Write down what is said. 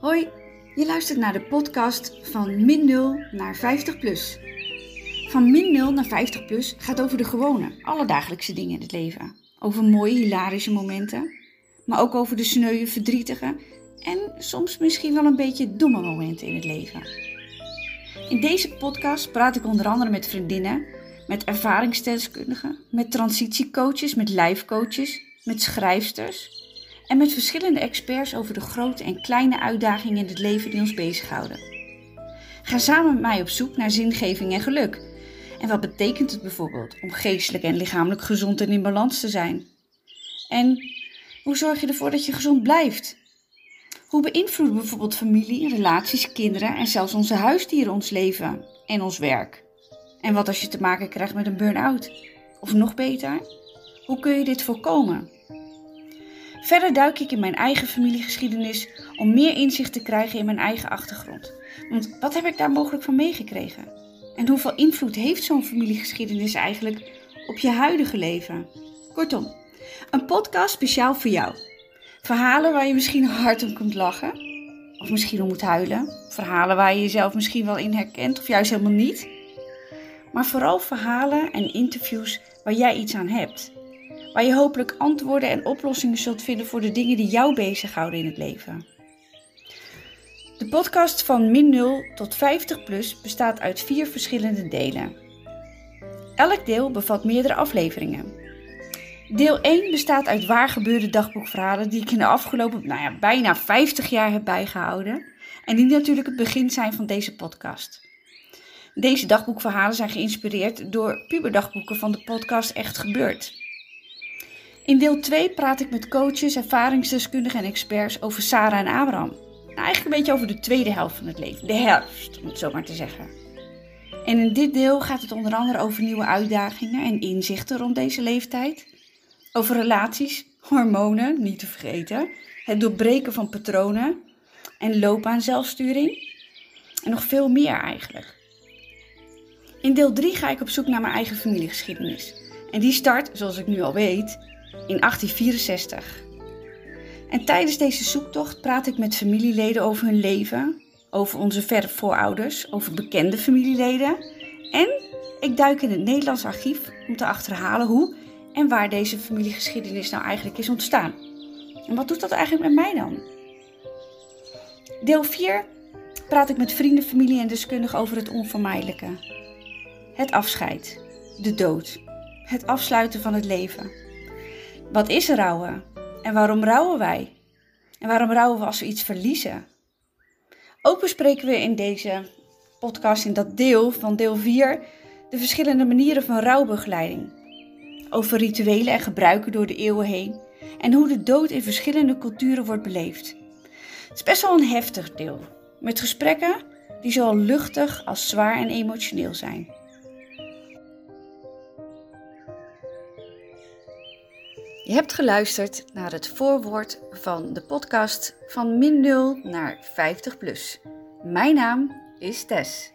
Hoi, je luistert naar de podcast van min 0 naar 50 plus. Van min 0 naar 50 plus gaat over de gewone, alledagelijkse dingen in het leven. Over mooie, hilarische momenten, maar ook over de sneuwe, verdrietige en soms misschien wel een beetje domme momenten in het leven. In deze podcast praat ik onder andere met vriendinnen, met ervaringsdeskundigen, met transitiecoaches, met lijfcoaches, met schrijfsters en met verschillende experts over de grote en kleine uitdagingen in het leven die ons bezighouden. Ga samen met mij op zoek naar zingeving en geluk. En wat betekent het bijvoorbeeld om geestelijk en lichamelijk gezond en in balans te zijn? En hoe zorg je ervoor dat je gezond blijft? Hoe beïnvloeden bijvoorbeeld familie, relaties, kinderen en zelfs onze huisdieren ons leven en ons werk? En wat als je te maken krijgt met een burn-out? Of nog beter, hoe kun je dit voorkomen? Verder duik ik in mijn eigen familiegeschiedenis om meer inzicht te krijgen in mijn eigen achtergrond. Want wat heb ik daar mogelijk van meegekregen? En hoeveel invloed heeft zo'n familiegeschiedenis eigenlijk op je huidige leven? Kortom, een podcast speciaal voor jou. Verhalen waar je misschien hard om kunt lachen, of misschien om moet huilen. Verhalen waar je jezelf misschien wel in herkent, of juist helemaal niet. Maar vooral verhalen en interviews waar jij iets aan hebt waar je hopelijk antwoorden en oplossingen zult vinden voor de dingen die jou bezighouden in het leven. De podcast van min 0 tot 50 plus bestaat uit vier verschillende delen. Elk deel bevat meerdere afleveringen. Deel 1 bestaat uit waargebeurde dagboekverhalen die ik in de afgelopen nou ja, bijna 50 jaar heb bijgehouden en die natuurlijk het begin zijn van deze podcast. Deze dagboekverhalen zijn geïnspireerd door puberdagboeken van de podcast Echt Gebeurd. In deel 2 praat ik met coaches, ervaringsdeskundigen en experts over Sarah en Abraham. Nou, eigenlijk een beetje over de tweede helft van het leven, de herfst, om het zo maar te zeggen. En in dit deel gaat het onder andere over nieuwe uitdagingen en inzichten rond deze leeftijd. Over relaties, hormonen, niet te vergeten, het doorbreken van patronen en loopbaan zelfsturing. En nog veel meer eigenlijk. In deel 3 ga ik op zoek naar mijn eigen familiegeschiedenis. En die start, zoals ik nu al weet, in 1864. En tijdens deze zoektocht praat ik met familieleden over hun leven, over onze verre voorouders, over bekende familieleden. En ik duik in het Nederlands archief om te achterhalen hoe en waar deze familiegeschiedenis nou eigenlijk is ontstaan. En wat doet dat eigenlijk met mij dan? Deel 4 praat ik met vrienden, familie en deskundigen over het onvermijdelijke. Het afscheid, de dood, het afsluiten van het leven. Wat is rouwen? En waarom rouwen wij? En waarom rouwen we als we iets verliezen? Ook bespreken we in deze podcast, in dat deel van deel 4, de verschillende manieren van rouwbegeleiding. Over rituelen en gebruiken door de eeuwen heen en hoe de dood in verschillende culturen wordt beleefd. Het is best wel een heftig deel, met gesprekken die zowel luchtig als zwaar en emotioneel zijn. Je hebt geluisterd naar het voorwoord van de podcast van min 0 naar 50 plus. Mijn naam is Tess.